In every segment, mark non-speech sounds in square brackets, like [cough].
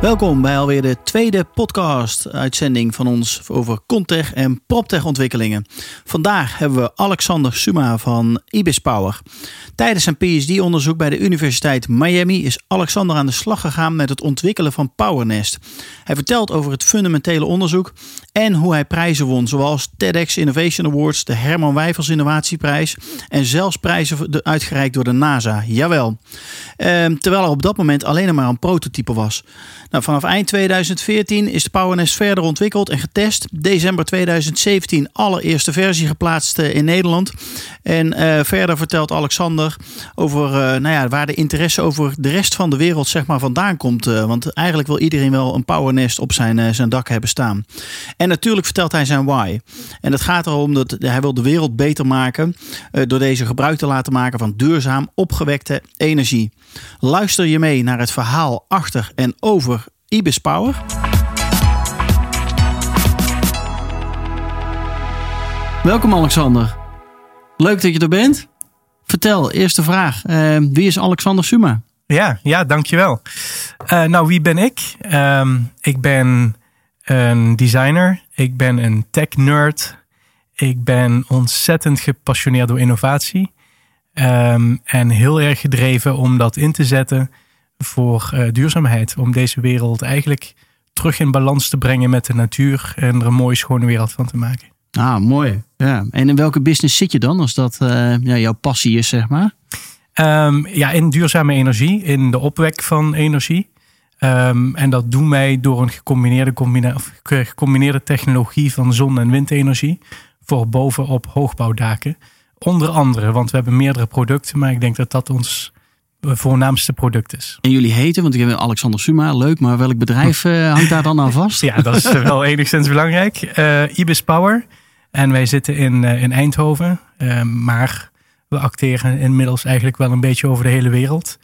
Welkom bij alweer de tweede podcast-uitzending van ons over Contech en PropTech ontwikkelingen. Vandaag hebben we Alexander Suma van Ibis Power. Tijdens zijn PhD-onderzoek bij de Universiteit Miami is Alexander aan de slag gegaan met het ontwikkelen van PowerNest. Hij vertelt over het fundamentele onderzoek en hoe hij prijzen won, zoals TEDx Innovation Awards, de Herman Wijfels Innovatieprijs en zelfs prijzen uitgereikt door de NASA. Jawel. Ehm, terwijl er op dat moment alleen maar een prototype was. Nou, vanaf eind 2014 is de PowerNest verder ontwikkeld en getest. December 2017 allereerste versie geplaatst eh, in Nederland. En uh, verder vertelt Alexander over uh, nou ja, waar de interesse over de rest van de wereld zeg maar, vandaan komt. Want eigenlijk wil iedereen wel een PowerNest op zijn, zijn dak hebben staan. En natuurlijk vertelt hij zijn why. En het gaat erom dat hij wil de wereld beter maken door deze gebruik te laten maken van duurzaam opgewekte energie. Luister je mee naar het verhaal achter en over Ibis Power. Welkom Alexander. Leuk dat je er bent. Vertel, eerste vraag. Uh, wie is Alexander Suma? Ja, ja dankjewel. Uh, nou, wie ben ik? Um, ik ben een designer. Ik ben een tech nerd. Ik ben ontzettend gepassioneerd door innovatie. Um, en heel erg gedreven om dat in te zetten voor uh, duurzaamheid. Om deze wereld eigenlijk terug in balans te brengen met de natuur en er een mooie, schone wereld van te maken. Ah, mooi. Ja. En in welke business zit je dan als dat uh, ja, jouw passie is, zeg maar? Um, ja, in duurzame energie, in de opwek van energie. Um, en dat doen wij door een gecombineerde, combina gecombineerde technologie van zon- en windenergie voor bovenop hoogbouwdaken. Onder andere, want we hebben meerdere producten, maar ik denk dat dat ons voornaamste product is. En jullie heten, want ik heb Alexander Suma, leuk, maar welk bedrijf uh, [laughs] hangt daar dan aan vast? ja, dat is wel [laughs] enigszins belangrijk. Uh, Ibis Power. En wij zitten in, uh, in Eindhoven, maar we acteren inmiddels eigenlijk wel een beetje over de hele wereld.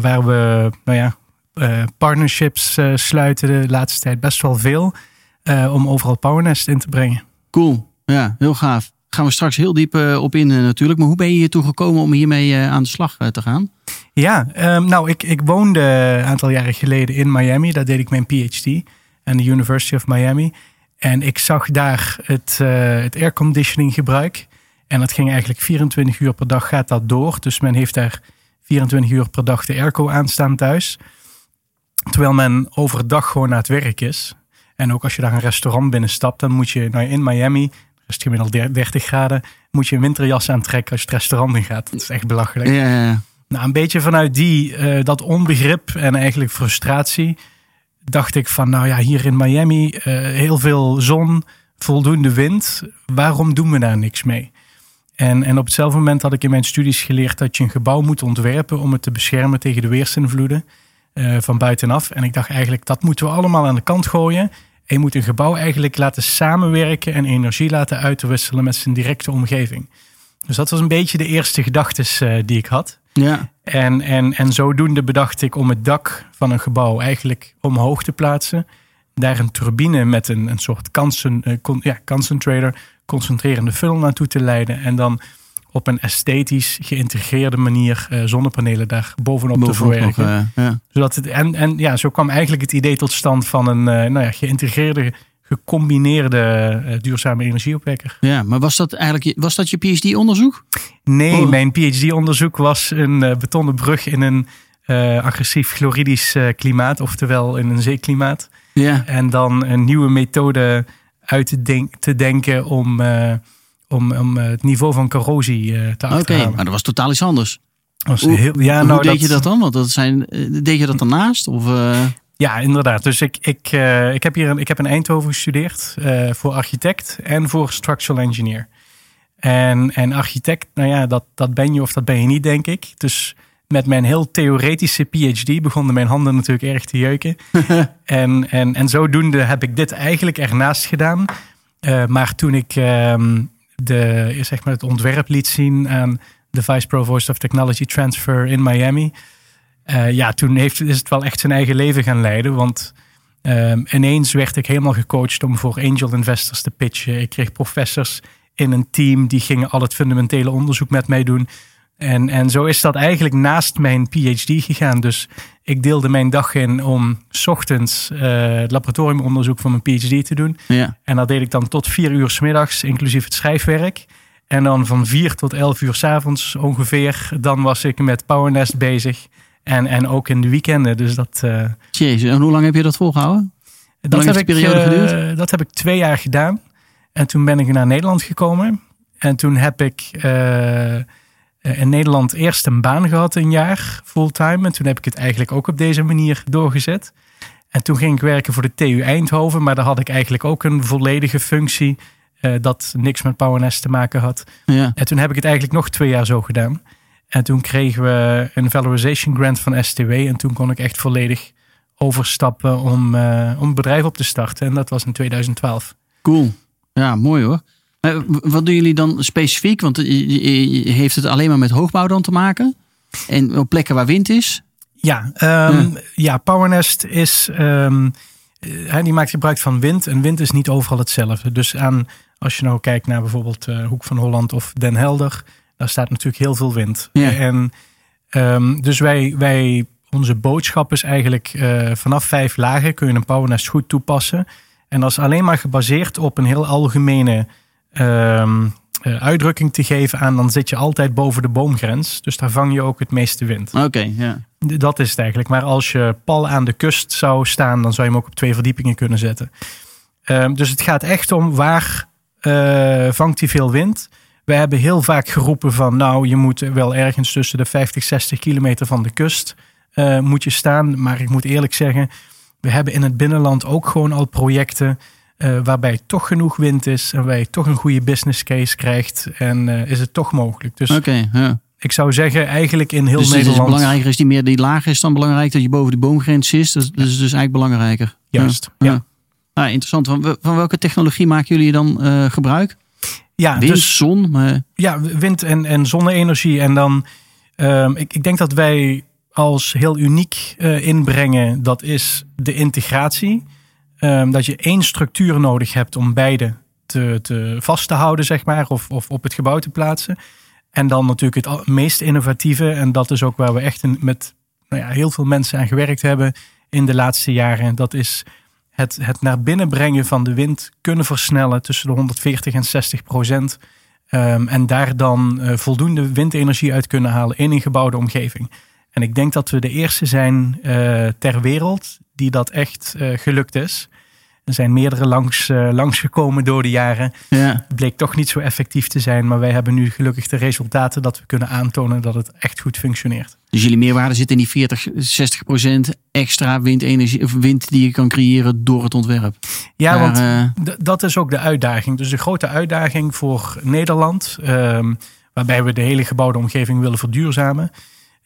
waar we, nou ja, partnerships sluiten de laatste tijd best wel veel om overal PowerNest in te brengen. Cool, ja, heel gaaf gaan we straks heel diep uh, op in uh, natuurlijk. Maar hoe ben je hier toe gekomen om hiermee uh, aan de slag te gaan? Ja, um, nou ik, ik woonde een aantal jaren geleden in Miami. Daar deed ik mijn PhD aan de University of Miami. En ik zag daar het, het airconditioning gebruik. En dat ging eigenlijk 24 uur per dag gaat dat door. Dus men heeft daar 24 uur per dag de airco aanstaan thuis. Terwijl men overdag gewoon naar het werk is. En ook als je daar een restaurant binnenstapt, dan moet je nou, in Miami is het gemiddeld 30 graden, moet je een winterjas aantrekken als je het restaurant in gaat. Dat is echt belachelijk. Ja, ja. Nou, een beetje vanuit die, uh, dat onbegrip en eigenlijk frustratie, dacht ik van, nou ja, hier in Miami, uh, heel veel zon, voldoende wind. Waarom doen we daar niks mee? En, en op hetzelfde moment had ik in mijn studies geleerd dat je een gebouw moet ontwerpen om het te beschermen tegen de weersinvloeden uh, van buitenaf. En ik dacht eigenlijk, dat moeten we allemaal aan de kant gooien. En je moet een gebouw eigenlijk laten samenwerken en energie laten uitwisselen met zijn directe omgeving. Dus dat was een beetje de eerste gedachtes uh, die ik had. Ja. En, en, en zodoende bedacht ik om het dak van een gebouw eigenlijk omhoog te plaatsen. Daar een turbine met een, een soort uh, con, ja, concentrator, concentrerende funnel naartoe te leiden. En dan op een esthetisch geïntegreerde manier uh, zonnepanelen daar bovenop, te verwerken. Uh, ja. Zodat het, en, en ja, zo kwam eigenlijk het idee tot stand van een uh, nou ja, geïntegreerde, gecombineerde duurzame energieopwekker. Ja, maar was dat eigenlijk was dat je PhD-onderzoek? Nee, oh. mijn PhD-onderzoek was een betonnen brug in een agressief chloridisch klimaat, oftewel in een zeeklimaat. Ja. En dan een nieuwe methode uit te, denk, te denken om om, om eh, het niveau van corrosie uh, te achterhalen. Oké, maar dat was totaal iets anders. Was heel, ja, hoe nou, deed je dat dan? Want dat zijn, eh, deed je dat daarnaast? Of. Ja, inderdaad. Dus ik, ik, uh, ik heb hier een, ik heb in Eindhoven gestudeerd uh, voor architect en voor structural engineer. En, en architect, nou ja, dat, dat ben je of dat ben je niet, denk ik. Dus met mijn heel theoretische PhD begonnen mijn handen natuurlijk erg te jeuken. [laughs] en, en, en zodoende heb ik dit eigenlijk ernaast gedaan. Uh, maar toen ik ehm, de, zeg maar het ontwerp liet zien aan de Vice Provost of Technology Transfer in Miami. Uh, ja, toen heeft, is het wel echt zijn eigen leven gaan leiden. Want um, ineens werd ik helemaal gecoacht om voor angel investors te pitchen. Ik kreeg professors in een team die gingen al het fundamentele onderzoek met mij doen. En, en zo is dat eigenlijk naast mijn PhD gegaan. Dus ik deelde mijn dag in om s ochtends uh, het laboratoriumonderzoek voor mijn PhD te doen. Ja. En dat deed ik dan tot vier uur s middags, inclusief het schrijfwerk. En dan van vier tot elf uur s avonds ongeveer, dan was ik met PowerNest bezig. En, en ook in de weekenden. Dus dat. Uh, Jezus, en hoe lang heb je dat volgehouden? Dat heb, ik, periode geduurd? uh, dat heb ik twee jaar gedaan. En toen ben ik naar Nederland gekomen. En toen heb ik in Nederland eerst een baan gehad, een jaar fulltime. En toen heb ik het eigenlijk ook op deze manier doorgezet. En toen ging ik werken voor de TU Eindhoven. Maar daar had ik eigenlijk ook een volledige functie. Uh, dat niks met PowerNest te maken had. Ja. En toen heb ik het eigenlijk nog twee jaar zo gedaan. En toen kregen we een valorization grant van STW. En toen kon ik echt volledig overstappen om, uh, om een bedrijf op te starten. En dat was in 2012. Cool. Ja, mooi hoor. Uh, wat doen jullie dan specifiek? Want je, heeft het alleen maar met hoogbouw dan te maken? En op plekken waar wind is? Ja, um, ja. ja PowerNest is... Um, die maakt gebruik van wind. En wind is niet overal hetzelfde. Dus aan, als je nou kijkt naar bijvoorbeeld uh, Hoek van Holland of Den Helder... daar staat natuurlijk heel veel wind. Ja. En um, dus wij, wij, onze boodschap is eigenlijk... Uh, vanaf vijf lagen kun je een PowerNest goed toepassen... En dat is alleen maar gebaseerd op een heel algemene um, uh, uitdrukking te geven aan, dan zit je altijd boven de boomgrens. Dus daar vang je ook het meeste wind. Oké, okay, ja. Dat is het eigenlijk. Maar als je pal aan de kust zou staan, dan zou je hem ook op twee verdiepingen kunnen zetten. Um, dus het gaat echt om waar uh, vangt hij veel wind. We hebben heel vaak geroepen van nou, je moet wel ergens tussen de 50, 60 kilometer van de kust uh, moet je staan. Maar ik moet eerlijk zeggen, we hebben in het binnenland ook gewoon al projecten uh, waarbij toch genoeg wind is en waar je toch een goede business case krijgt. En uh, is het toch mogelijk. Dus okay, ja. ik zou zeggen, eigenlijk in heel dus Nederland. Dus belangrijker is die meer die laag is dan belangrijk dat je boven de boomgrens is. Dat, dat is dus eigenlijk belangrijker. Juist. Ja. ja. ja. Ah, interessant. Van, van, welke technologie maken jullie dan uh, gebruik? Ja, wind, dus, zon. Maar... Ja, wind en, en zonne-energie. En dan, um, ik, ik denk dat wij als heel uniek inbrengen, dat is de integratie. Um, dat je één structuur nodig hebt om beide te, te vast te houden, zeg maar, of, of op het gebouw te plaatsen. En dan natuurlijk het meest innovatieve, en dat is ook waar we echt met nou ja, heel veel mensen aan gewerkt hebben in de laatste jaren. Dat is het, het naar binnen brengen van de wind kunnen versnellen tussen de 140 en 60 procent. Um, en daar dan uh, voldoende windenergie uit kunnen halen in een gebouwde omgeving. En ik denk dat we de eerste zijn uh, ter wereld die dat echt uh, gelukt is. Er zijn meerdere langs, uh, langsgekomen door de jaren. Ja. Bleek toch niet zo effectief te zijn. Maar wij hebben nu gelukkig de resultaten dat we kunnen aantonen dat het echt goed functioneert. Dus jullie meerwaarde zit in die 40, 60 procent extra windenergie, of wind die je kan creëren door het ontwerp. Ja, Daar, want uh... dat is ook de uitdaging. Dus de grote uitdaging voor Nederland, uh, waarbij we de hele gebouwde omgeving willen verduurzamen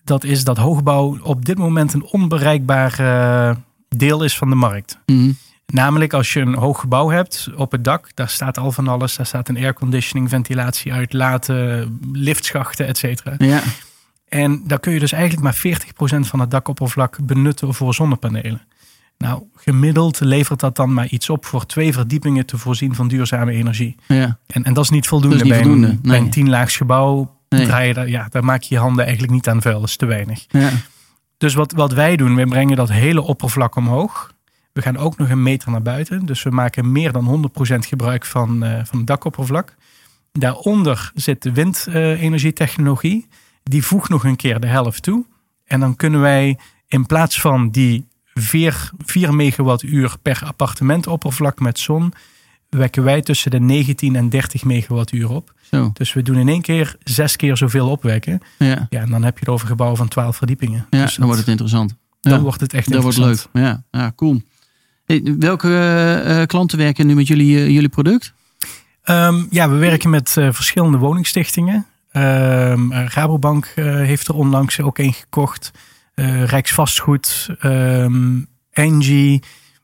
dat is dat hoogbouw op dit moment een onbereikbaar uh, deel is van de markt. Mm. Namelijk als je een hoog gebouw hebt op het dak, daar staat al van alles. Daar staat een airconditioning, ventilatie uit, laten, liftschachten, et cetera. Ja. En daar kun je dus eigenlijk maar 40% van het dakoppervlak benutten voor zonnepanelen. Nou, gemiddeld levert dat dan maar iets op voor twee verdiepingen te voorzien van duurzame energie. Ja. En, en dat is niet voldoende, dat is niet bij, voldoende. Een, nee. bij een tienlaags gebouw. Nee. Draai je daar, ja, daar maak je je handen eigenlijk niet aan vuil, dat is te weinig. Ja. Dus wat, wat wij doen, we brengen dat hele oppervlak omhoog. We gaan ook nog een meter naar buiten. Dus we maken meer dan 100% gebruik van, uh, van het dakoppervlak. Daaronder zit de windenergietechnologie. Die voegt nog een keer de helft toe. En dan kunnen wij in plaats van die 4, 4 megawattuur per appartementoppervlak met zon, wekken wij tussen de 19 en 30 megawattuur op. Zo. Dus we doen in één keer zes keer zoveel opwekken. Ja. Ja, en dan heb je het over gebouwen van 12 verdiepingen. Ja, dus dan wordt het interessant. Dan ja. wordt het echt Dat wordt interessant. leuk. Ja, ja cool. Hey, welke uh, klanten werken nu met jullie, uh, jullie product? Um, ja, we werken met uh, verschillende woningstichtingen. Ehm, Rabobank heeft er onlangs ook een gekocht. Rijksvastgoed, um, Engie.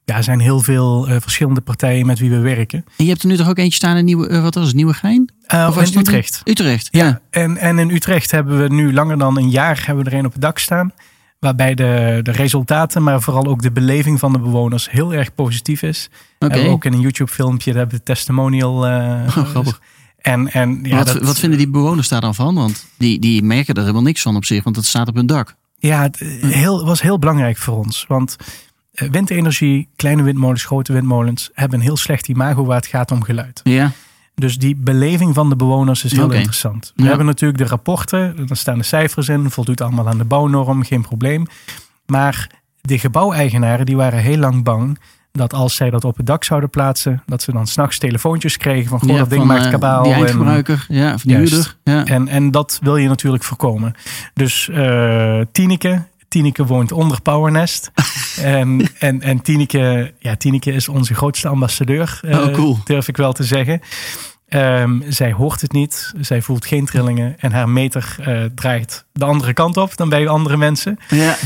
Ja, er zijn heel veel uh, verschillende partijen met wie we werken. En je hebt er nu toch ook eentje staan in Nieuwe, wat was het, Nieuwegein? of was in Utrecht. Utrecht, ja. ja. en, en in Utrecht hebben we nu langer dan een jaar hebben we er een op het dak staan. Waarbij de, de resultaten, maar vooral ook de beleving van de bewoners heel erg positief is. Okay. Hebben we ook in een YouTube filmpje, daar hebben we testimonial. Uh, oh, grappig. En, en, ja, wat, dat, wat vinden die bewoners daar dan van? Want die, die merken er helemaal niks van op zich, want het staat op hun dak. Ja, het heel, was heel belangrijk voor ons. Want eh, windenergie, kleine windmolens, grote windmolens, hebben een heel slecht imago waar het gaat om geluid. Ja. Dus die beleving van de bewoners is heel interessant. We Ja. hebben natuurlijk de rapporten, daar staan de cijfers in, voldoet allemaal aan de bouwnorm, geen probleem. Maar de gebouweigenaren die waren heel lang bang dat als zij dat op het dak zouden plaatsen, dat ze dan s'nachts telefoontjes kregen van goh, Ja, dat ding van, maakt eh, kabaal. Die en- ja, die huurder. Ja. en, en dat wil je natuurlijk voorkomen. Dus eh Tineke, Tineke woont onder Powernest. [laughs] en, en, en Tineke, ja, Tineke is onze grootste ambassadeur, eh, Oh, cool. durf ik wel te zeggen. Ehm, zij hoort het niet, zij voelt geen trillingen en haar meter eh, draait de andere kant op dan bij andere mensen. ja,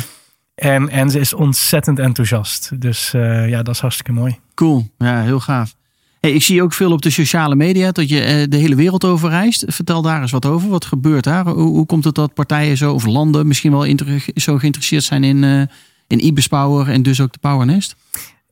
En, en ze is ontzettend enthousiast. Dus eh, ja, dat is hartstikke mooi. cool. Ja, heel gaaf. Hey, ik zie ook veel op de sociale media dat je eh, de hele wereld over reist. Vertel daar eens wat over. Wat gebeurt daar? Hoe, hoe komt het dat partijen zo, of landen misschien wel zo geïnteresseerd zijn in, eh in Ibis Power en dus ook de Powernest?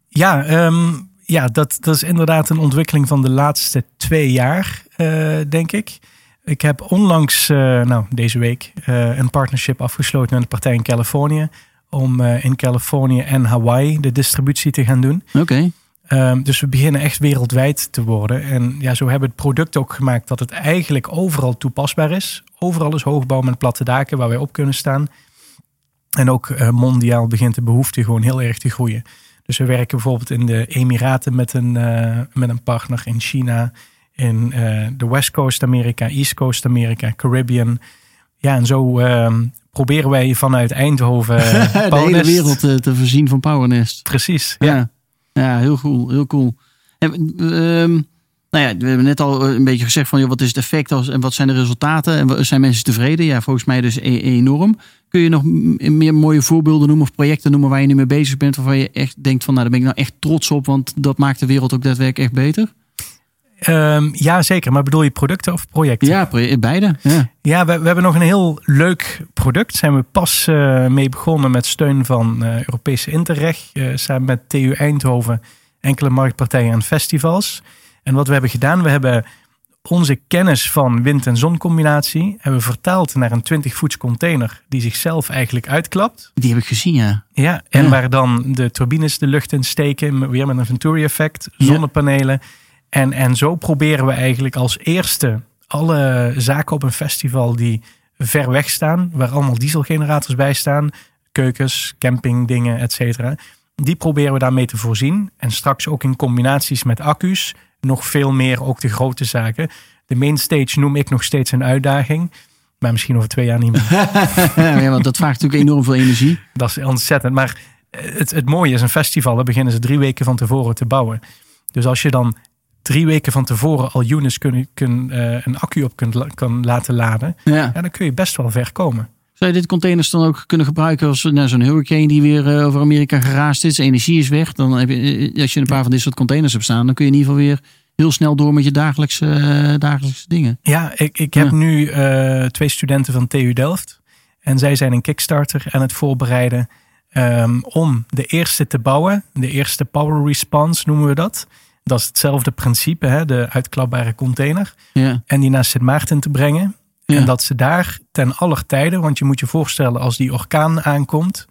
Ja, ehm, ja dat, dat is inderdaad een ontwikkeling van de laatste twee jaar, eh, denk ik. Ik heb onlangs, nou deze week, een partnership afgesloten met een partij in Californië. Om in Californië en Hawaii de distributie te gaan doen. Oké. Ehm, dus we beginnen echt wereldwijd te worden. En ja, zo hebben we het product ook gemaakt dat het eigenlijk overal toepasbaar is. Overal is hoogbouw met platte daken waar wij op kunnen staan. En ook eh, mondiaal begint de behoefte gewoon heel erg te groeien. Dus we werken bijvoorbeeld in de Emiraten met een, eh, met een partner in China, in eh, de West Coast Amerika, East Coast Amerika, Caribbean. Ja, en zo ehm, proberen wij vanuit Eindhoven [laughs] de hele wereld te voorzien van Powernest. Precies. Ja. Ja. Ja, heel cool, heel cool. En, ehm, nou ja, we hebben net al een beetje gezegd van joh, wat is het effect als, en wat zijn de resultaten en zijn mensen tevreden? Ja, volgens mij dus e- enorm. Kun je nog meer mooie voorbeelden noemen of projecten noemen waar je nu mee bezig bent, waarvan je echt denkt van nou, daar ben ik nou echt trots op, want dat maakt de wereld ook daadwerkelijk echt beter? Ehm, ja, zeker. Maar bedoel je producten of projecten? Ja, beide. Ja. Ja, we, we hebben nog een heel leuk product. Zijn we pas eh, mee begonnen met steun van eh, Europese Interreg. eh, samen met TU Eindhoven, enkele marktpartijen en festivals. En wat we hebben gedaan, we hebben onze kennis van wind- en zoncombinatie... hebben we vertaald naar een 20 voets container die zichzelf eigenlijk uitklapt. Die heb ik gezien, ja. Ja, en Ja. waar dan de turbines de lucht in steken, weer met een Venturi-effect, Ja. En, en zo proberen we eigenlijk als eerste alle zaken op een festival die ver weg staan, waar allemaal dieselgenerators bij staan, keukens, campingdingen, et cetera. Die proberen we daarmee te voorzien. En straks ook in combinaties met accu's, nog veel meer ook de grote zaken. De mainstage noem ik nog steeds een uitdaging. Maar misschien over twee jaar niet meer. [laughs] ja, want dat vraagt natuurlijk enorm veel energie. Dat is ontzettend. Maar het, het mooie is, een festival, daar beginnen ze drie weken van tevoren te bouwen. Dus als je dan drie weken van tevoren al units kun, kun, eh, een accu op kunt kan laten laden, Ja. ja, dan kun je best wel ver komen. Zou je dit containers dan ook kunnen gebruiken als nou, zo'n hurricane die weer eh, over Amerika geraast is? Energie is weg. Dan heb je, eh, als je een paar van dit soort containers hebt staan, dan kun je in ieder geval weer heel snel door met je dagelijkse, dagelijkse dingen. Ja, ik, ik heb Ja. nu twee studenten van TU Delft. En zij zijn een Kickstarter aan het voorbereiden ehm, om de eerste te bouwen. De eerste Power Response noemen we dat. Dat is hetzelfde principe, hè, de uitklapbare container. Ja, En die naar Sint Maarten te brengen. Ja. En dat ze daar ten aller tijde, want je moet je voorstellen als die orkaan aankomt,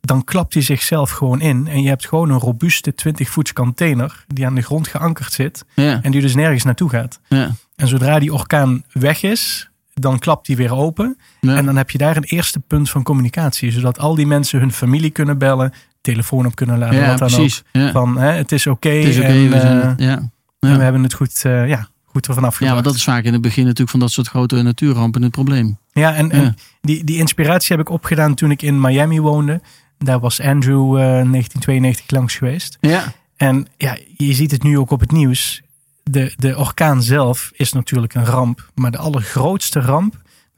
dan klapt hij zichzelf gewoon in. En je hebt gewoon een robuuste 20 voets container die aan de grond geankerd zit ja, en die dus nergens naartoe gaat. ja. En zodra die orkaan weg is, dan klapt die weer open. ja. En dan heb je daar een eerste punt van communicatie. Zodat al die mensen hun familie kunnen bellen, telefoon op kunnen laden, ja wat dan precies. ook. Ja. Van hè, het is oké en, we zijn- eh, ja. en Ja. we hebben het goed, eh, ja, goed ervan ja, afgebracht. want dat is vaak in het begin natuurlijk van dat soort grote natuurrampen het probleem. Ja, en, Ja. en die, die inspiratie heb ik opgedaan toen ik in Miami woonde. Daar was Andrew eh 1992 langs geweest. Ja, En ja, je ziet het nu ook op het nieuws. de, de orkaan zelf is natuurlijk een ramp. Maar de allergrootste ramp,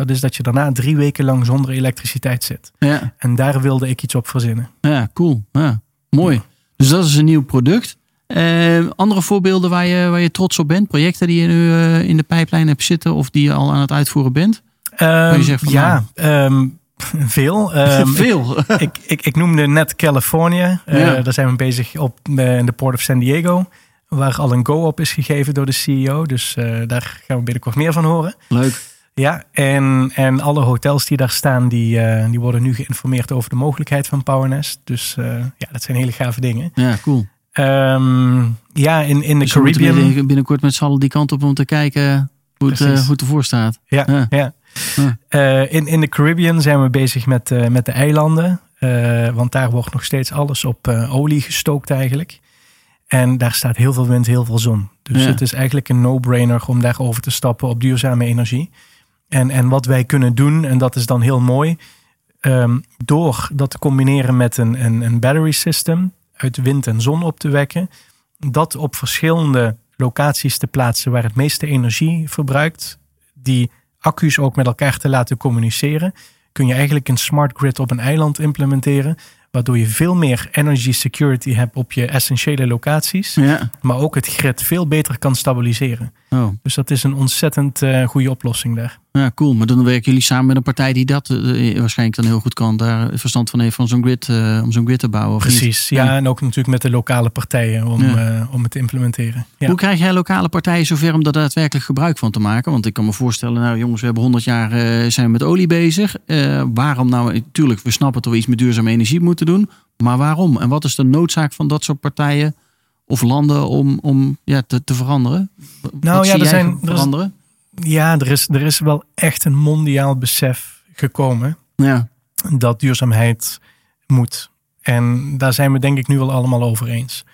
dat is dat je daarna drie weken lang zonder elektriciteit zit. Ja, En daar wilde ik iets op verzinnen. ja cool. Ja, mooi. Dus dat is een nieuw product. Eh, andere voorbeelden waar je, waar je trots op bent? Projecten die je nu eh, in de pijplijn hebt zitten of die je al aan het uitvoeren bent? Ehm, je zegt van, ja, [laughs] veel. [laughs] Veel. ik, ik, ik noemde net Californië. Eh, Ja. Daar zijn we bezig op in de Port of San Diego. Waar al een go op is gegeven door de CEO. Dus daar gaan we binnenkort meer van horen. Leuk. Ja, en, en alle hotels die daar staan, die, eh, die worden nu geïnformeerd over de mogelijkheid van PowerNest. Dus eh, ja, dat zijn hele gave dingen. Ja, cool. Ehm, ja, in, in de Dus we Caribbean. weer binnenkort met z'n allen die kant op om te kijken hoe het, eh, hoe het ervoor staat. Ja, Ja. ja. Ja. In, in de Caribbean zijn we bezig met, met de eilanden. Want daar wordt nog steeds alles op olie gestookt eigenlijk. En daar staat heel veel wind, heel veel zon. Dus Ja. het is eigenlijk een no-brainer om daar over te stappen op duurzame energie. En, en wat wij kunnen doen, en dat is dan heel mooi, ehm, door dat te combineren met een, een, een battery system uit wind en zon op te wekken, dat op verschillende locaties te plaatsen waar het meeste energie verbruikt, die accu's ook met elkaar te laten communiceren, kun je eigenlijk een smart grid op een eiland implementeren, waardoor je veel meer energy security hebt op je essentiële locaties, Ja. maar ook het grid veel beter kan stabiliseren. Oh. Dus dat is een ontzettend eh, goede oplossing daar. Ja, cool. Maar dan werken jullie samen met een partij die dat eh, waarschijnlijk dan heel goed kan. Daar verstand van heeft van zo'n grid, eh, om zo'n grid te bouwen. Of? Precies, ja, en ook natuurlijk met de lokale partijen om, Ja. eh, om het te implementeren. Ja. Hoe krijg jij lokale partijen zover om daar daadwerkelijk gebruik van te maken? Want ik kan me voorstellen, nou jongens, we hebben 100 jaar eh, zijn we met olie bezig. Eh, waarom nou? Natuurlijk, we snappen dat we iets met duurzame energie moeten doen. Maar waarom? En wat is de noodzaak van dat soort partijen of landen om, om ja, te, te veranderen? Wat Nou ja, er zijn- er veranderen? Ja, er is, er is wel echt een mondiaal besef gekomen Ja, dat duurzaamheid moet. En daar zijn we denk ik nu wel allemaal over eens.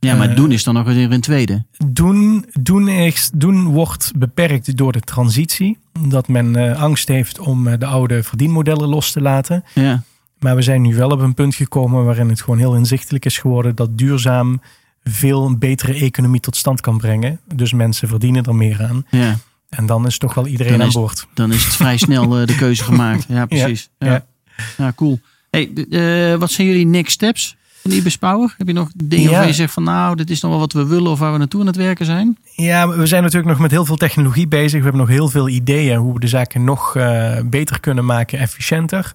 ja maar Eh, doen is dan nog weer een tweede. Doen, doen, is, doen wordt beperkt door de transitie. Dat men eh, angst heeft om eh, de oude verdienmodellen los te laten. Ja, Maar we zijn nu wel op een punt gekomen waarin het gewoon heel inzichtelijk is geworden dat duurzaam veel een betere economie tot stand kan brengen. Dus mensen verdienen er meer aan. ja. En dan is toch wel iedereen aan boord. Dan is het vrij snel eh, de keuze [laughs] gemaakt. Ja, precies. Ja, ja. ja. cool. Hey, eh, wat zijn jullie next steps van Ibis Power? Heb je nog dingen waarvan je zegt van nou, dit is nog wel wat we willen of waar we naartoe aan het werken zijn? Ja, we zijn natuurlijk nog met heel veel technologie bezig. We hebben nog heel veel ideeën hoe we de zaken nog eh, beter kunnen maken, efficiënter.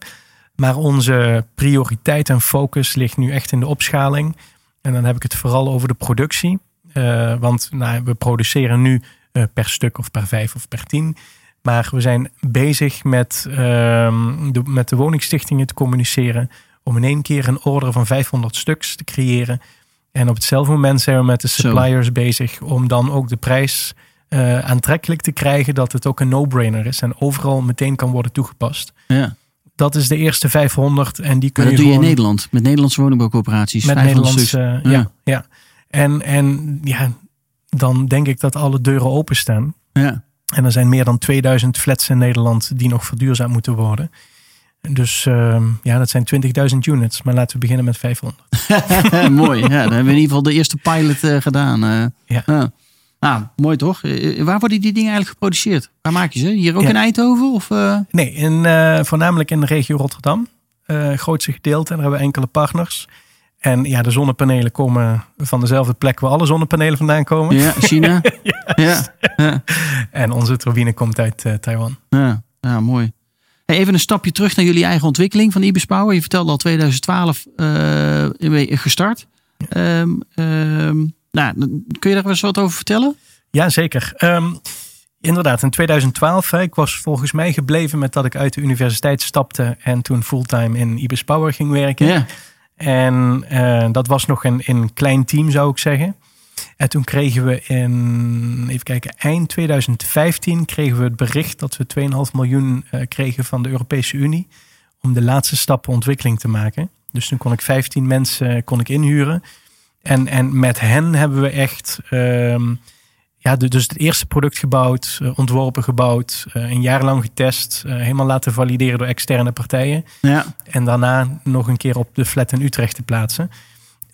Maar onze prioriteit en focus ligt nu echt in de opschaling. En dan heb ik het vooral over de productie. Want nou, we produceren nu per stuk of per vijf of per tien. Maar we zijn bezig met, ehm, de, met de woningstichtingen te communiceren. Om in één keer een order van 500 stuks te creëren. En op hetzelfde moment zijn we met de Zo. suppliers bezig om dan ook de prijs eh, aantrekkelijk te krijgen. Dat het ook een no-brainer is en overal meteen kan worden toegepast. Ja. Dat is de eerste 500 en die Maar kun dat je doe je in Nederland met Nederlandse woningbouwcoöperaties. met 500 Nederlandse. ja, ja. En, en ja, dan denk ik dat alle deuren openstaan. Ja. En er zijn meer dan 2000 flats in Nederland die nog verduurzaamd moeten worden. Dus ehm, ja, dat zijn 20.000 units. Maar laten we beginnen met 500. [laughs] mooi. Ja, dan hebben we in ieder geval de eerste pilot eh, gedaan. eh. Ja. Nou, mooi toch? Eh, waar worden die dingen eigenlijk geproduceerd? Waar maak je ze? Hier ook Ja. in Eindhoven? Of? Nee, in, voornamelijk in de regio Rotterdam. Grootste gedeelte. En daar hebben we enkele partners. En ja, de zonnepanelen komen van dezelfde plek waar alle zonnepanelen vandaan komen. Ja, China? [laughs] ja. Ja. En onze turbine komt uit eh, Taiwan. Ja, ja mooi. Hey, even een stapje terug naar jullie eigen ontwikkeling van Ibis Power. Je vertelde al 2012 eh, gestart. Ehm, ehm, nou, kun je daar eens wat over vertellen? Ja, zeker. Ehm, inderdaad, in 2012. Hè, ik was volgens mij gebleven met dat ik uit de universiteit stapte. En toen fulltime in Ibis Power ging werken. Ja. En eh, dat was nog een, een klein team, zou ik zeggen. En toen kregen we in, even kijken, eind 2015 kregen we het bericht dat we 2,5 miljoen eh, kregen van de Europese Unie. Om de laatste stappen ontwikkeling te maken. Dus toen kon ik 15 mensen eh, kon ik inhuren. En, en met hen hebben we echt, ehm, ja, dus het eerste product gebouwd, eh, ontworpen gebouwd, eh, een jaar lang getest, eh, helemaal laten valideren door externe partijen. Ja. En daarna nog een keer op de flat in Utrecht te plaatsen.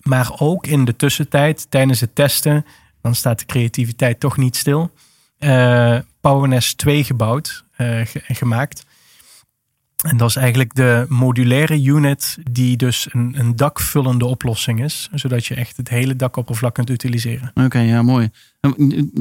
Maar ook in de tussentijd, tijdens het testen, dan staat de creativiteit toch niet stil. Uh, PowerNest 2 gebouwd en gemaakt. En dat is eigenlijk de modulaire unit die dus een, een dakvullende oplossing is. Zodat je echt het hele dakoppervlak kunt utiliseren. Oké, ja, mooi.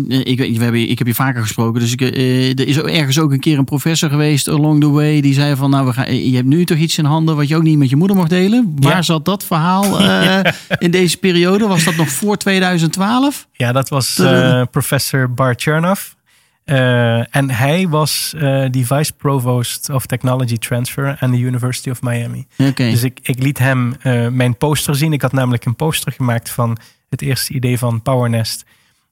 Ik, we hebben, ik heb je vaker gesproken, dus ik, eh, er is ergens ook een keer een professor geweest along the way. Die zei van, nou, we gaan, je hebt nu toch iets in handen wat je ook niet met je moeder mocht delen. Waar zat dat verhaal uh, [laughs] [laughs] in deze periode? Was dat nog voor 2012? Ja, dat was uh, professor Bart Chernoff. Uh, en hij was uh, die vice provost of technology transfer aan de University of Miami. Okay. Dus ik, ik liet hem uh, mijn poster zien. Ik had namelijk een poster gemaakt van het eerste idee van PowerNest.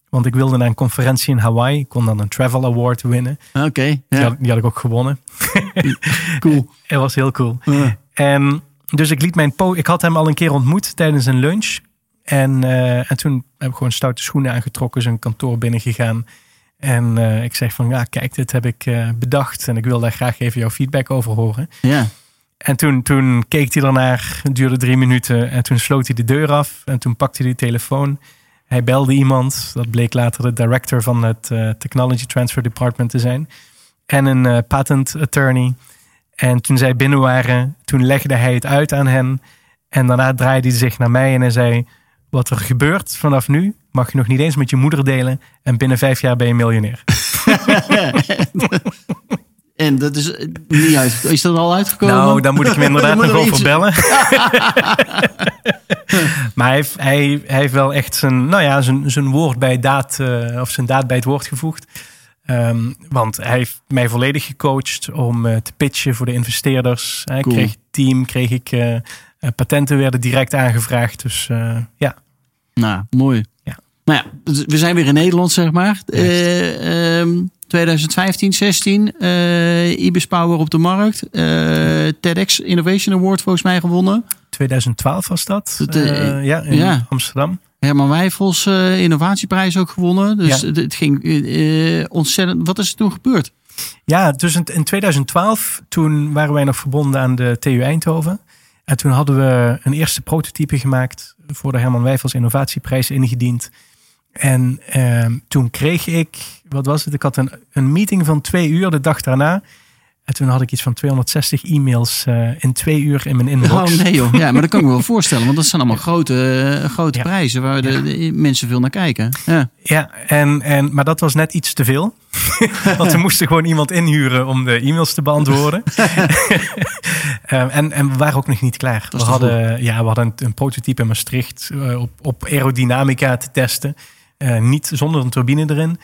Want ik wilde naar een conferentie in Hawaii. Ik kon dan een travel award winnen. Oké. Okay, die, had, die, had, ik ook gewonnen. [laughs] cool. [laughs] Het was heel cool. En dus ik liet mijn po ik had hem al een keer ontmoet tijdens een lunch. En, en toen heb ik gewoon stoute schoenen aangetrokken, zijn kantoor binnengegaan. En uh, ik zeg van, ja, kijk, dit heb ik uh, bedacht en ik wil daar graag even jouw feedback over horen. Ja. En toen, toen keek hij ernaar, het duurde drie minuten en toen sloot hij de deur af en toen pakte hij de telefoon. Hij belde iemand, dat bleek later de director van het uh, Technology Transfer Department te zijn. En een patent attorney. En toen zij binnen waren, toen legde hij het uit aan hen. En daarna draaide hij zich naar mij en hij zei, wat er gebeurt vanaf nu, mag je nog niet eens met je moeder delen. En binnen vijf jaar ben je miljonair. [laughs] en dat is niet uit. Is dat al uitgekomen? Nou, dan moet ik hem inderdaad [laughs] nog over bellen. [laughs] maar hij heeft, hij, hij, heeft wel echt zijn, nou ja, zijn, zijn woord bij daad, uh, of zijn daad bij het woord gevoegd. Um, want hij heeft mij volledig gecoacht om uh, te pitchen voor de investeerders. Hij cool. kreeg team, kreeg ik uh, patenten werden direct aangevraagd. Dus ja. Nou, mooi. Ja. Nou ja, we zijn weer in Nederland, zeg maar. Uh, um, 2015, 16. Uh, Ibis Power op de markt. Uh, TEDx Innovation Award volgens mij gewonnen. 2012 was dat. Uh, ja, in ja. Amsterdam. Herman Wijfels innovatieprijs ook gewonnen. Dus ja. het ging ontzettend... Wat is er toen gebeurd? Ja, dus in 2012, toen waren wij nog verbonden aan de TU Eindhoven. En toen hadden we een eerste prototype gemaakt voor de Herman Wijfels Innovatieprijs ingediend. En uh, toen kreeg ik, wat was het? Ik had een, een meeting van twee uur de dag daarna. En toen had ik iets van 260 e-mails uh, in twee uur in mijn inbox. Oh nee joh, ja, maar dat kan ik me wel [laughs] voorstellen. Want dat zijn allemaal grote, uh, grote ja. prijzen waar de, de, mensen veel naar kijken. Ja, ja en, en, maar dat was net iets te veel. [laughs] want we moesten gewoon iemand inhuren om de e-mails te beantwoorden. um, [laughs] en, en we waren ook nog niet klaar. We hadden, ja, we hadden een, een prototype in Maastricht uh, op, op aerodynamica te testen. niet zonder een turbine erin.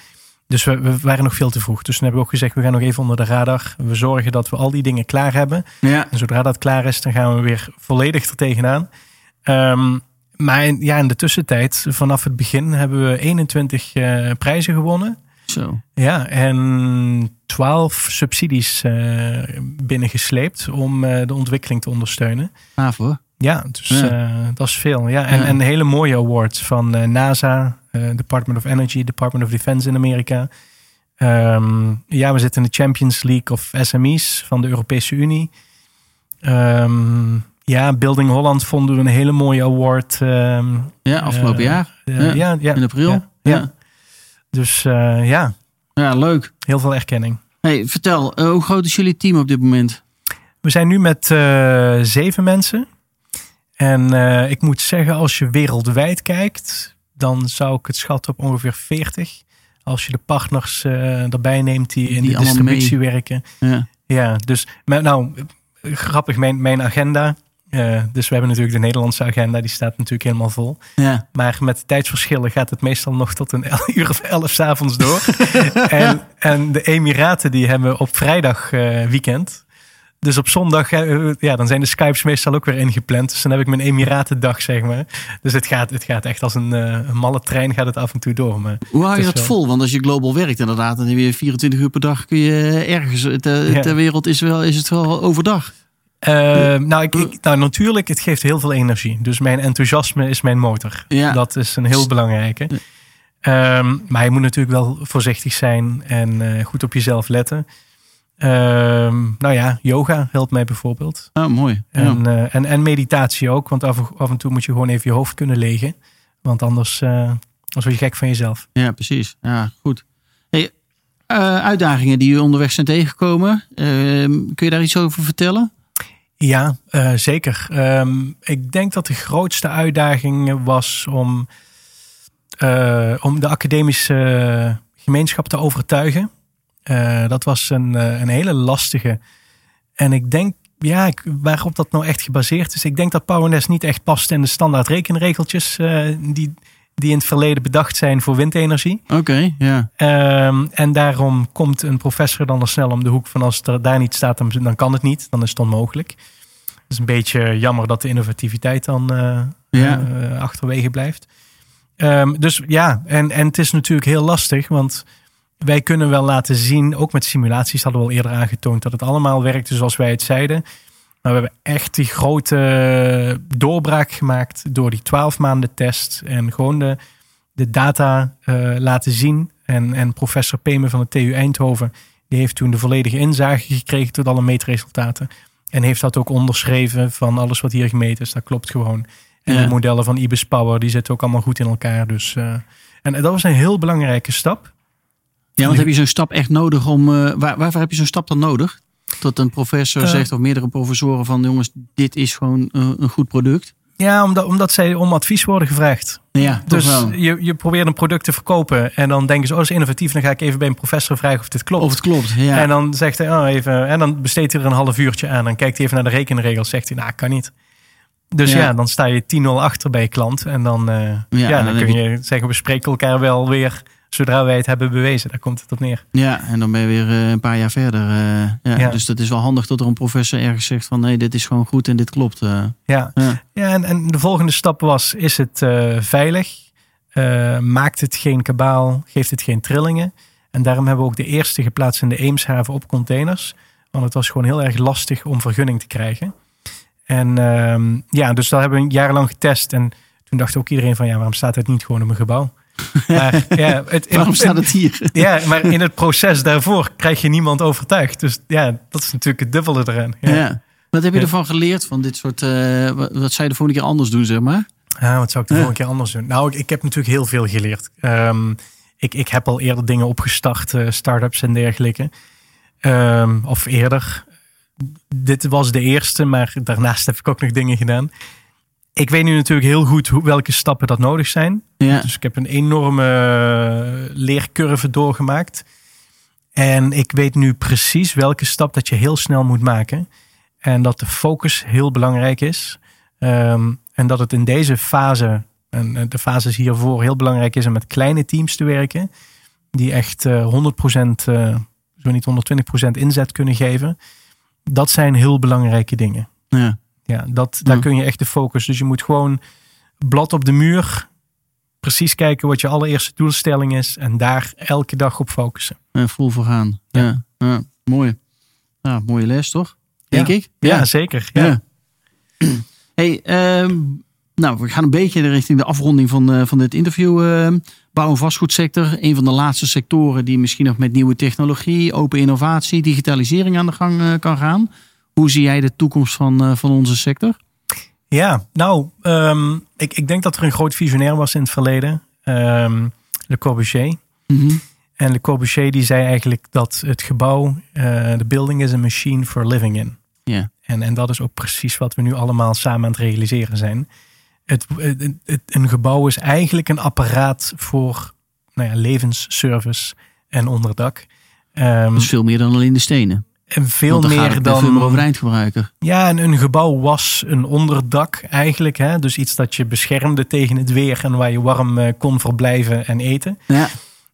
Dus we, we, waren nog veel te vroeg. Dus toen hebben we ook gezegd, we gaan nog even onder de radar. We zorgen dat we al die dingen klaar hebben. Ja. En zodra dat klaar is, dan gaan we weer volledig er tegenaan. Um, maar in, ja, in de tussentijd, vanaf het begin, hebben we 21 uh, prijzen gewonnen. Zo. Ja, en 12 subsidies uh, binnengesleept om uh, de ontwikkeling te ondersteunen. Hoor. Ja, dus ja. dat is veel. Ja, en, ja. en hele mooie awards van NASA, Department of Energy, Department of Defense in Amerika. Um, ja, we zitten in de Champions League of SME's van de Europese Unie. Um, ja, Building Holland vonden we een hele mooie award. Um, ja, afgelopen uh, jaar. Uh, ja. Ja, in april. Ja, ja. Dus ja. Ja, leuk. Heel veel erkenning. Hey, vertel, hoe groot is jullie team op dit moment? We zijn nu met zeven mensen. En ik moet zeggen, als je wereldwijd kijkt, dan zou ik het schatten op ongeveer 40. Als je de partners uh, erbij neemt die, die in de distributie mee. werken. Ja, ja dus nou, grappig, mijn, mijn agenda. Uh, dus we hebben natuurlijk de Nederlandse agenda, die staat natuurlijk helemaal vol. Ja. Maar met tijdsverschillen gaat het meestal nog tot een [laughs] uur of elf s avonds door. [laughs] en, en de Emiraten die hebben op vrijdag uh, weekend. Dus op zondag, ja, dan zijn de Skypes meestal ook weer ingepland. Dus dan heb ik mijn Emiratendag, zeg maar. Dus het gaat, het gaat echt als een, uh, een malle trein gaat het af en toe door. Maar Hoe hou je dat wel... vol? Want als je global werkt inderdaad, dan heb je 24 uur per dag kun je ergens ter, ja. ter wereld is, wel, is het wel overdag. Uh, nou, ik, ik, nou, natuurlijk, het geeft heel veel energie. Dus mijn enthousiasme is mijn motor. Ja. Dat is een heel belangrijke. Um, maar je moet natuurlijk wel voorzichtig zijn en uh, goed op jezelf letten. Um, nou ja, yoga helpt mij bijvoorbeeld. Ah, mooi. En, ja. uh, en, en meditatie ook. Want af, af, en toe moet je gewoon even je hoofd kunnen legen. Want anders uh, Dan word je gek van jezelf. Ja, precies. Ja, goed. Hey, uh, uitdagingen die je onderweg zijn tegengekomen. Uh, kun je daar iets over vertellen? Ja, zeker. Um, ik denk dat de grootste uitdaging was om, om de academische gemeenschap te overtuigen. Dat was een, een hele lastige. En ik denk ja, ik, waarop dat nou echt gebaseerd is. Ik denk dat PowerNest niet echt past in de standaard rekenregeltjes uh, die, die in het verleden bedacht zijn voor windenergie. Oké, ja. Um, en daarom komt een professor dan al snel om de hoek van als het er daar niet staat, dan, dan kan het niet. Dan is het onmogelijk. Het is een beetje jammer dat de innovativiteit dan uh, ja. uh, achterwege blijft. Um, dus ja, en, en het is natuurlijk heel lastig, want wij kunnen wel laten zien, ook met simulaties hadden we al eerder aangetoond, dat het allemaal werkte zoals wij het zeiden. Maar we hebben echt die grote doorbraak gemaakt door die 12 maanden test en gewoon de, de data uh, laten zien. En, en professor Pemen van de TU Eindhoven, die heeft toen de volledige inzage gekregen tot alle meetresultaten. En heeft dat ook onderschreven van alles wat hier gemeten is. Dat klopt gewoon. En ja. de modellen van IBIS Power, die zitten ook allemaal goed in elkaar. Dus, uh, en dat was een heel belangrijke stap. Ja, want heb je zo'n stap echt nodig om. Uh, waar, waarvoor heb je zo'n stap dan nodig? Dat een professor uh, zegt, of meerdere professoren van jongens, dit is gewoon uh, een goed product. Ja, omdat, omdat zij om advies worden gevraagd. Ja, dus wel. je, je probeert een product te verkopen en dan denken ze, oh, dat is innovatief. Dan ga ik even bij een professor vragen of dit klopt. Of het klopt, ja. En dan zegt hij, oh, even, en dan besteedt hij er een half uurtje aan. Dan kijkt hij even naar de rekenregels, zegt hij, nou, kan niet. Dus ja, ja dan sta je 10-0 achter bij je klant. En dan, uh, ja, ja, dan, dan kun je, je zeggen, we spreken elkaar wel weer zodra wij het hebben bewezen. Daar komt het op neer. Ja, en dan ben je weer uh, een paar jaar verder. Uh, ja, ja. Dus dat is wel handig dat er een professor ergens zegt van nee, dit is gewoon goed en dit klopt. Uh, ja, ja. ja en, en, de volgende stap was, is het veilig? maakt het geen kabaal? Geeft het geen trillingen? En daarom hebben we ook de eerste geplaatst in de Eemshaven op containers. Want het was gewoon heel erg lastig om vergunning te krijgen. En ehm, ja, dus dat hebben we jarenlang getest. En toen dacht ook iedereen van ja, waarom staat het niet gewoon op een gebouw? Maar, ja, het, in, Waarom staat het hier? Ja, maar in het proces daarvoor krijg je niemand overtuigd. Dus ja, dat is natuurlijk het dubbele eraan. Ja. ja. Wat heb je ervan geleerd van dit soort... Uh, wat, zou je de volgende keer anders doen, zeg maar? Ja, wat zou ik de volgende keer anders doen? Nou, ik, ik heb natuurlijk heel veel geleerd. Um, ik, ik heb al eerder dingen opgestart, uh, start-ups en dergelijke. Um, of eerder. Dit was de eerste, maar daarnaast heb ik ook nog dingen gedaan ik weet nu natuurlijk heel goed hoe, welke stappen dat nodig zijn. Ja. Dus ik heb een enorme leercurve doorgemaakt. En ik weet nu precies welke stap dat je heel snel moet maken. En dat de focus heel belangrijk is. Um, en dat het in deze fase, en de fases hiervoor, heel belangrijk is om met kleine teams te werken. Die echt uh, 100%, uh, zo niet 120% inzet kunnen geven. Dat zijn heel belangrijke dingen. Ja. Ja, dat, daar kun je echt de focus. Dus je moet gewoon blad op de muur. Precies kijken wat je allereerste doelstelling is. En daar elke dag op focussen. En vol voor gaan. Ja. ja. ja. mooi. Ja, mooie les toch? Denk ja. ik. Ja, zeker. Ja. [clears throat] Hey, um, nou, we gaan een beetje richting de afronding van, uh, van dit interview. Uh, bouw- en vastgoedsector. Een van de laatste sectoren die misschien nog met nieuwe technologie, open innovatie, digitalisering aan de gang uh, kan gaan. Hoe zie jij de toekomst van, uh, van onze sector? Ja, nou, um, ik, ik denk dat er een groot visionair was in het verleden. Um, Le Corbusier. Mm -hmm. En Le Corbusier die zei eigenlijk dat het gebouw, uh, de building is a machine for living in. Ja. En, en dat is ook precies wat we nu allemaal samen aan het realiseren zijn. Het, het, het, een gebouw is eigenlijk een apparaat voor nou ja, levensservice en onderdak. Um, dus veel meer dan alleen de stenen. En veel meer dan. Veel meer over eindgebruiker. Ja, en een gebouw was een onderdak eigenlijk. Hè? Dus iets dat je beschermde tegen het weer en waar je warm uh, kon verblijven en eten. Ja.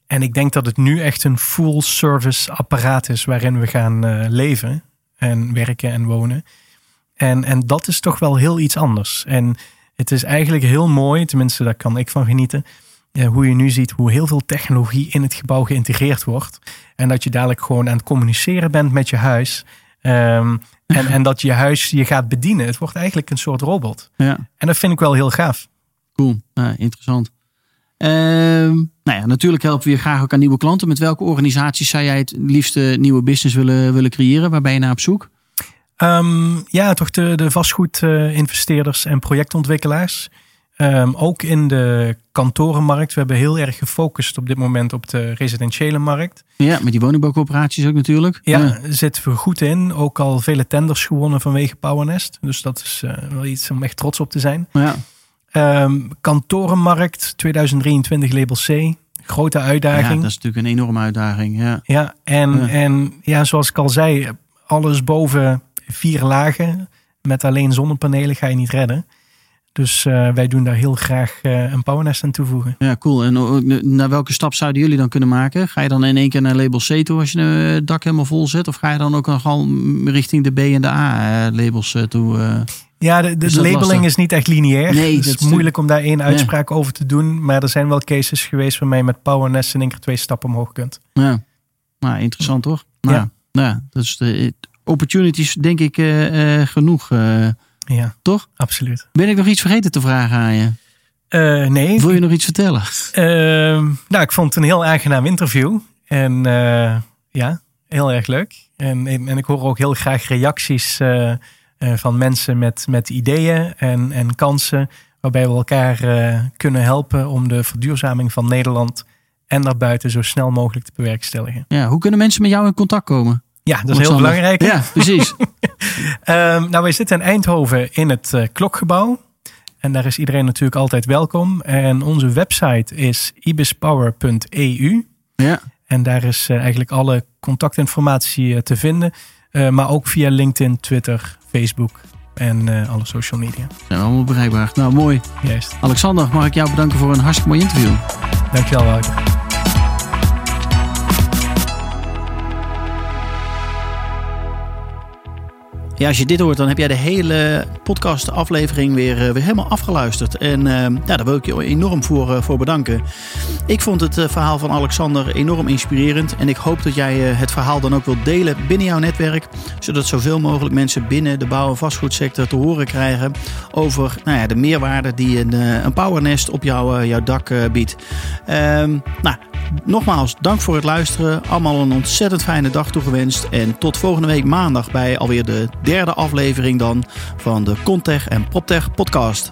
En ik denk dat het nu echt een full service apparaat is waarin we gaan uh, leven en werken en wonen. En, en dat is toch wel heel iets anders. En het is eigenlijk heel mooi, tenminste daar kan ik van genieten. Ja, hoe je nu ziet hoe heel veel technologie in het gebouw geïntegreerd wordt. En dat je dadelijk gewoon aan het communiceren bent met je huis. Um, en, en dat je huis je gaat bedienen. Het wordt eigenlijk een soort robot. Ja. En dat vind ik wel heel gaaf. Cool, ja, interessant. Um, nou ja, natuurlijk helpen we je graag ook aan nieuwe klanten. Met welke organisaties zou jij het liefste nieuwe business willen, willen creëren? Waar ben je naar op zoek? Um, ja, toch de, de vastgoedinvesteerders en projectontwikkelaars. Ehm, ook in de kantorenmarkt. We hebben heel erg gefocust op dit moment op de residentiële markt. Ja, met die woningbouwcoöperaties ook natuurlijk. Ja, zitten we goed in. Ook al vele tenders gewonnen vanwege Powernest. Dus dat is uh, wel iets om echt trots op te zijn. Ja. Um, kantorenmarkt 2023 label C. Grote uitdaging. Ja, dat is natuurlijk een enorme uitdaging. Ja, ja en ja. en ja, zoals ik al zei, alles boven vier lagen met alleen zonnepanelen ga je niet redden. Dus uh, wij doen daar heel graag uh, een powernest aan toevoegen. Ja, cool. En uh, naar welke stap zouden jullie dan kunnen maken? Ga je dan in één keer naar label C toe als je het dak helemaal vol zet? Of ga je dan ook al richting de B en de A labels toe? Ja, de, labeling lastig? is niet echt lineair. Nee, het is moeilijk om daar één uitspraak ja. over te doen. Maar er zijn wel cases geweest waarmee je met powernest in één keer twee stappen omhoog kunt. Ja, nou, interessant toch? Nou, ja. Nou, dat is de opportunities denk ik genoeg. Ja, toch? Absoluut. Ben ik nog iets vergeten te vragen aan je? Uh, nee. Wil je nog iets vertellen? Uh, nou, ik vond het een heel aangenaam interview. En uh, ja, heel erg leuk. En, en, ik hoor ook heel graag reacties van mensen met, met ideeën en, en kansen. Waarbij we elkaar kunnen helpen om de verduurzaming van Nederland en daarbuiten zo snel mogelijk te bewerkstelligen. Ja, hoe kunnen mensen met jou in contact komen? Ja, dat is heel belangrijk. Ja, [laughs] precies. um, nou, wij zitten in Eindhoven in het uh, klokgebouw. En daar is iedereen natuurlijk altijd welkom. En onze website is ibispower.eu. Ja. En daar is uh, eigenlijk alle contactinformatie uh, te vinden. maar ook via LinkedIn, Twitter, Facebook en alle social media. Zijn allemaal bereikbaar. Nou, mooi. Juist. Alexander, mag ik jou bedanken voor een hartstikke mooi interview. Dankjewel, Wouter. Ja, als je dit hoort, dan heb jij de hele podcast aflevering weer, weer helemaal afgeluisterd. En uh, ja, daar wil ik je enorm voor, uh, voor bedanken. Ik vond het verhaal van Alexander enorm inspirerend. En ik hoop dat jij het verhaal dan ook wilt delen binnen jouw netwerk. Zodat zoveel mogelijk mensen binnen de bouw- en vastgoedsector te horen krijgen over nou ja, de meerwaarde die een, een powernest op jouw, jouw dak biedt. Um, nou, nogmaals, dank voor het luisteren. Allemaal een ontzettend fijne dag toegewenst. En tot volgende week maandag bij alweer de derde aflevering dan van de Contech en PropTech podcast.